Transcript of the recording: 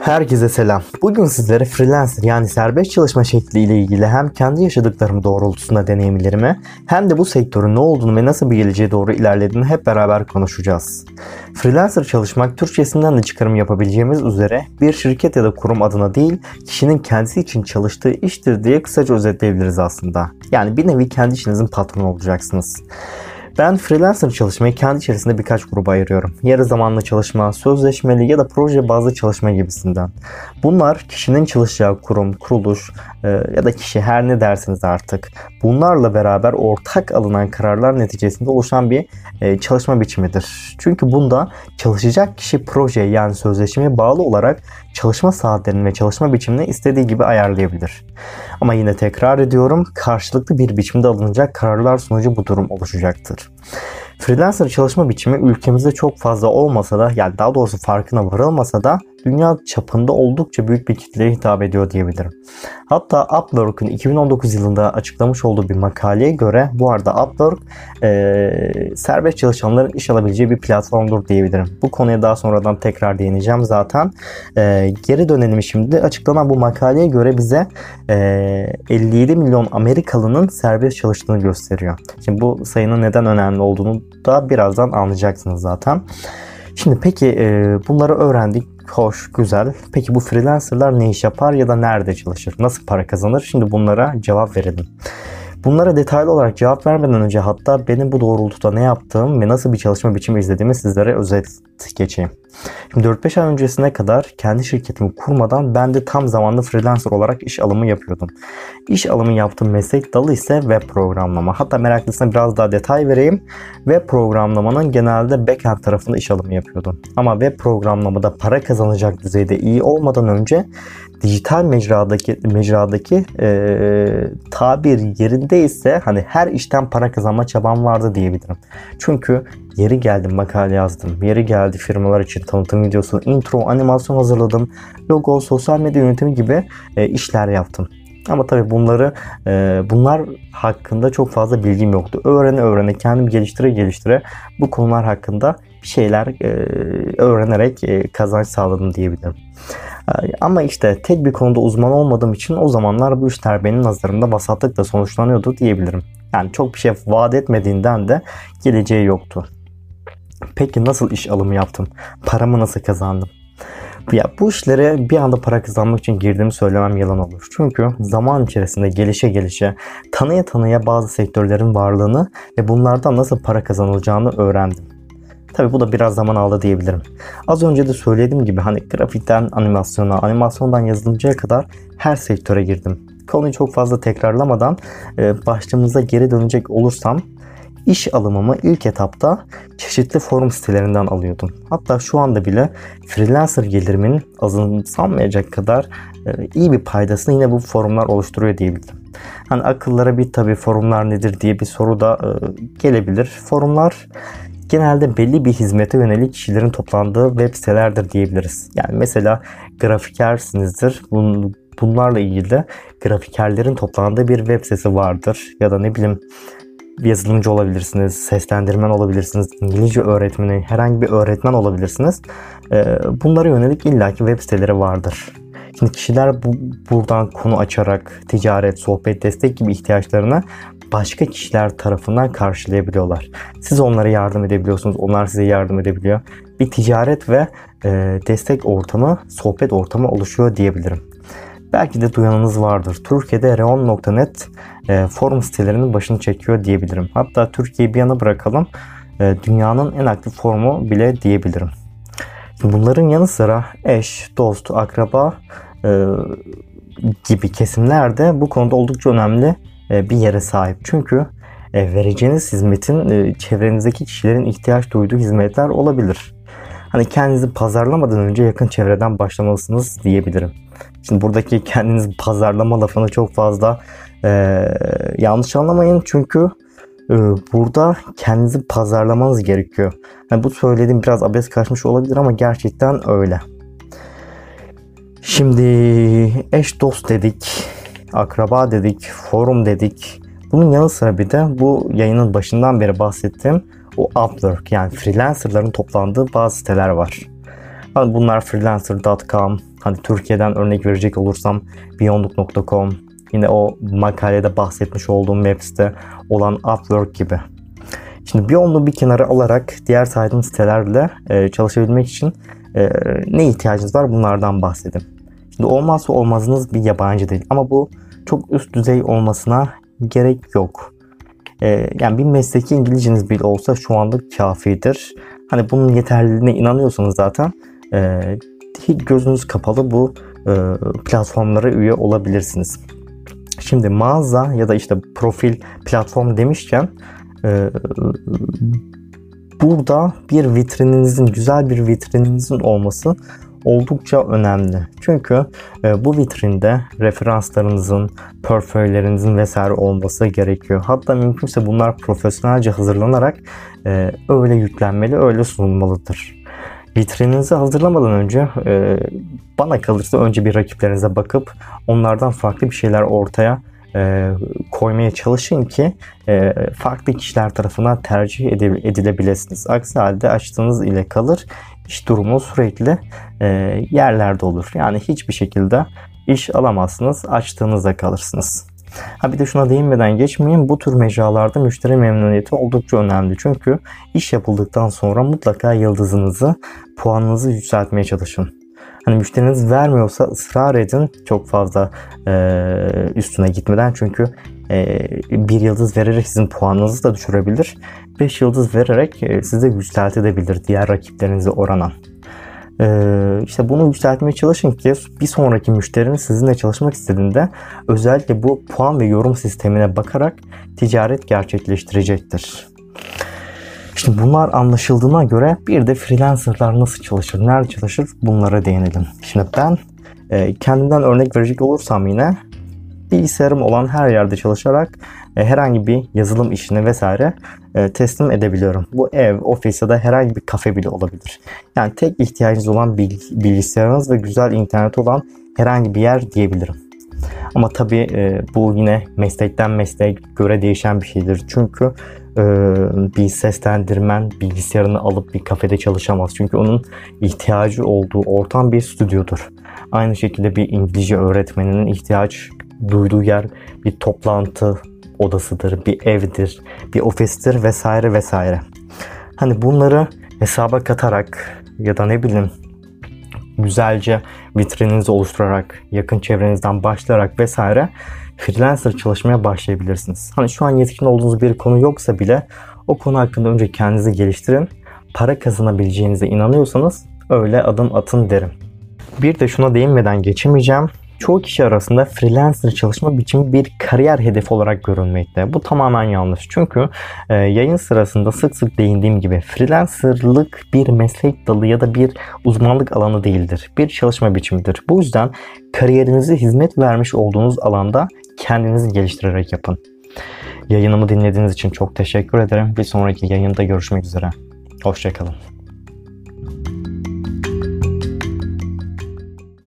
Herkese selam. Bugün sizlere freelancer yani serbest çalışma şekli ile ilgili hem kendi yaşadıklarım doğrultusunda deneyimlerimi hem de bu sektörün ne olduğunu ve nasıl bir geleceğe doğru ilerlediğini hep beraber konuşacağız. Freelancer çalışmak Türkçesinden de çıkarım yapabileceğimiz üzere bir şirket ya da kurum adına değil kişinin kendisi için çalıştığı iştir diye kısaca özetleyebiliriz aslında. Yani bir nevi kendi işinizin patronu olacaksınız. Ben freelancer çalışmayı kendi içerisinde birkaç gruba ayırıyorum. Yarı zamanlı çalışma, sözleşmeli ya da proje bazlı çalışma gibisinden. Bunlar kişinin çalışacağı kurum, kuruluş e, ya da kişi her ne dersiniz artık. Bunlarla beraber ortak alınan kararlar neticesinde oluşan bir e, çalışma biçimidir. Çünkü bunda çalışacak kişi proje yani sözleşmeye bağlı olarak çalışma saatlerini ve çalışma biçimini istediği gibi ayarlayabilir. Ama yine tekrar ediyorum karşılıklı bir biçimde alınacak kararlar sonucu bu durum oluşacaktır. Freelancer çalışma biçimi ülkemizde çok fazla olmasa da yani daha doğrusu farkına varılmasa da dünya çapında oldukça büyük bir kitleye hitap ediyor diyebilirim. Hatta Upwork'un 2019 yılında açıklamış olduğu bir makaleye göre bu arada Upwork e, serbest çalışanların iş alabileceği bir platformdur diyebilirim. Bu konuya daha sonradan tekrar değineceğim zaten. E, geri dönelim şimdi. Açıklanan bu makaleye göre bize e, 57 milyon Amerikalının serbest çalıştığını gösteriyor. Şimdi bu sayının neden önemli olduğunu da birazdan anlayacaksınız zaten. Şimdi peki e, bunları öğrendik. Hoş, güzel. Peki bu freelancerlar ne iş yapar ya da nerede çalışır? Nasıl para kazanır? Şimdi bunlara cevap verelim. Bunlara detaylı olarak cevap vermeden önce hatta benim bu doğrultuda ne yaptığım ve nasıl bir çalışma biçimi izlediğimi sizlere özet geçeyim. Şimdi 4-5 ay öncesine kadar kendi şirketimi kurmadan ben de tam zamanlı freelancer olarak iş alımı yapıyordum. İş alımı yaptığım meslek dalı ise web programlama. Hatta meraklısına biraz daha detay vereyim. Web programlamanın genelde backend tarafında iş alımı yapıyordum. Ama web programlamada para kazanacak düzeyde iyi olmadan önce dijital mecradaki mecradaki e, tabir yerindeyse hani her işten para kazanma çabam vardı diyebilirim. Çünkü yeri geldi makale yazdım. Yeri geldi firmalar için tanıtım videosu, intro, animasyon hazırladım. Logo, sosyal medya yönetimi gibi e, işler yaptım. Ama tabii bunları e, bunlar hakkında çok fazla bilgim yoktu. Öğrene öğrene kendimi geliştire geliştire bu konular hakkında bir şeyler e, öğrenerek e, kazanç sağladım diyebilirim. Ama işte tek bir konuda uzman olmadığım için o zamanlar bu işler benim nazarımda vasatlıkla sonuçlanıyordu diyebilirim. Yani çok bir şey vaat etmediğinden de geleceği yoktu. Peki nasıl iş alımı yaptım? Paramı nasıl kazandım? Ya bu işlere bir anda para kazanmak için girdiğimi söylemem yalan olur. Çünkü zaman içerisinde gelişe gelişe tanıya tanıya bazı sektörlerin varlığını ve bunlardan nasıl para kazanılacağını öğrendim. Tabi bu da biraz zaman aldı diyebilirim. Az önce de söylediğim gibi hani grafikten animasyona, animasyondan yazılımcıya kadar her sektöre girdim. Konuyu çok fazla tekrarlamadan e, başlığımıza geri dönecek olursam iş alımımı ilk etapta çeşitli forum sitelerinden alıyordum. Hatta şu anda bile freelancer gelirimin azımsanmayacak kadar e, iyi bir paydasını yine bu forumlar oluşturuyor diyebilirim. Hani akıllara bir tabi forumlar nedir diye bir soru da e, gelebilir. Forumlar genelde belli bir hizmete yönelik kişilerin toplandığı web sitelerdir diyebiliriz. Yani mesela grafikersinizdir. Bunlarla ilgili grafikerlerin toplandığı bir web sitesi vardır. Ya da ne bileyim yazılımcı olabilirsiniz, seslendirmen olabilirsiniz, İngilizce öğretmeni, herhangi bir öğretmen olabilirsiniz. Ee, bunlara yönelik illaki web siteleri vardır. Şimdi kişiler bu, buradan konu açarak ticaret, sohbet, destek gibi ihtiyaçlarını başka kişiler tarafından karşılayabiliyorlar. Siz onlara yardım edebiliyorsunuz, onlar size yardım edebiliyor. Bir ticaret ve e, destek ortamı, sohbet ortamı oluşuyor diyebilirim. Belki de duyanınız vardır. Türkiye'de reon.net e, forum sitelerinin başını çekiyor diyebilirim. Hatta Türkiye'yi bir yana bırakalım. E, dünyanın en aktif forumu bile diyebilirim. Bunların yanı sıra eş, dost, akraba e, gibi kesimler de bu konuda oldukça önemli e, bir yere sahip. Çünkü e, vereceğiniz hizmetin e, çevrenizdeki kişilerin ihtiyaç duyduğu hizmetler olabilir. Hani kendinizi pazarlamadan önce yakın çevreden başlamalısınız diyebilirim. Şimdi buradaki kendinizi pazarlama lafını çok fazla e, yanlış anlamayın çünkü e, burada kendinizi pazarlamanız gerekiyor. Yani bu söylediğim biraz abes kaçmış olabilir ama gerçekten öyle. Şimdi eş dost dedik, akraba dedik, forum dedik. Bunun yanı sıra bir de bu yayının başından beri bahsettiğim o Upwork yani freelancerların toplandığı bazı siteler var. Hani bunlar freelancer.com, hani Türkiye'den örnek verecek olursam beyonduk.com, yine o makalede bahsetmiş olduğum site olan Upwork gibi. Şimdi bir onu bir kenara alarak diğer saydığım sitelerle e, çalışabilmek için e, ne ihtiyacınız var bunlardan bahsedeyim. Şimdi olmazsa olmazınız bir yabancı dil ama bu çok üst düzey olmasına gerek yok. E, yani bir mesleki İngilizceniz bile olsa şu anlık kafidir. Hani bunun yeterliliğine inanıyorsanız zaten e, hiç gözünüz kapalı bu e, platformlara üye olabilirsiniz. Şimdi mağaza ya da işte profil platform demişken e, burada bir vitrininizin, güzel bir vitrininizin olması oldukça önemli. Çünkü e, bu vitrinde referanslarınızın, portföylerinizin vesaire olması gerekiyor. Hatta mümkünse bunlar profesyonelce hazırlanarak e, öyle yüklenmeli, öyle sunulmalıdır. Vitrininizi hazırlamadan önce e, bana kalırsa önce bir rakiplerinize bakıp onlardan farklı bir şeyler ortaya koymaya çalışın ki farklı kişiler tarafından tercih edilebilirsiniz. Aksi halde açtığınız ile kalır. İş durumu sürekli e, yerlerde olur. Yani hiçbir şekilde iş alamazsınız. Açtığınızda kalırsınız. Ha bir de şuna değinmeden geçmeyin. Bu tür mecralarda müşteri memnuniyeti oldukça önemli. Çünkü iş yapıldıktan sonra mutlaka yıldızınızı, puanınızı yükseltmeye çalışın. Hani müşteriniz vermiyorsa ısrar edin çok fazla e, üstüne gitmeden çünkü e, bir yıldız vererek sizin puanınızı da düşürebilir. 5 yıldız vererek e, sizi yükseltebilir diğer rakiplerinize oranla. Ee, işte bunu yükseltmeye çalışın ki bir sonraki müşteriniz sizinle çalışmak istediğinde özellikle bu puan ve yorum sistemine bakarak ticaret gerçekleştirecektir. Şimdi bunlar anlaşıldığına göre bir de freelancerlar nasıl çalışır, nerede çalışır bunlara değinelim. Şimdi ben e, kendimden örnek verecek olursam yine bilgisayarım olan her yerde çalışarak e, herhangi bir yazılım işini vesaire e, teslim edebiliyorum. Bu ev, ofis ya da herhangi bir kafe bile olabilir. Yani tek ihtiyacınız olan bilgisayarınız ve güzel internet olan herhangi bir yer diyebilirim. Ama tabii e, bu yine meslekten mesleğe göre değişen bir şeydir. Çünkü e, bir seslendirmen bilgisayarını alıp bir kafede çalışamaz. Çünkü onun ihtiyacı olduğu ortam bir stüdyodur. Aynı şekilde bir İngilizce öğretmeninin ihtiyaç duyduğu yer bir toplantı odasıdır, bir evdir, bir ofistir vesaire vesaire. Hani bunları hesaba katarak ya da ne bileyim güzelce vitrininizi oluşturarak, yakın çevrenizden başlayarak vesaire freelancer çalışmaya başlayabilirsiniz. Hani şu an yetkin olduğunuz bir konu yoksa bile o konu hakkında önce kendinizi geliştirin. Para kazanabileceğinize inanıyorsanız öyle adım atın derim. Bir de şuna değinmeden geçemeyeceğim çoğu kişi arasında freelancer çalışma biçimi bir kariyer hedefi olarak görülmekte. Bu tamamen yanlış. Çünkü e, yayın sırasında sık sık değindiğim gibi freelancerlık bir meslek dalı ya da bir uzmanlık alanı değildir. Bir çalışma biçimidir. Bu yüzden kariyerinizi hizmet vermiş olduğunuz alanda kendinizi geliştirerek yapın. Yayınımı dinlediğiniz için çok teşekkür ederim. Bir sonraki yayında görüşmek üzere. Hoşçakalın.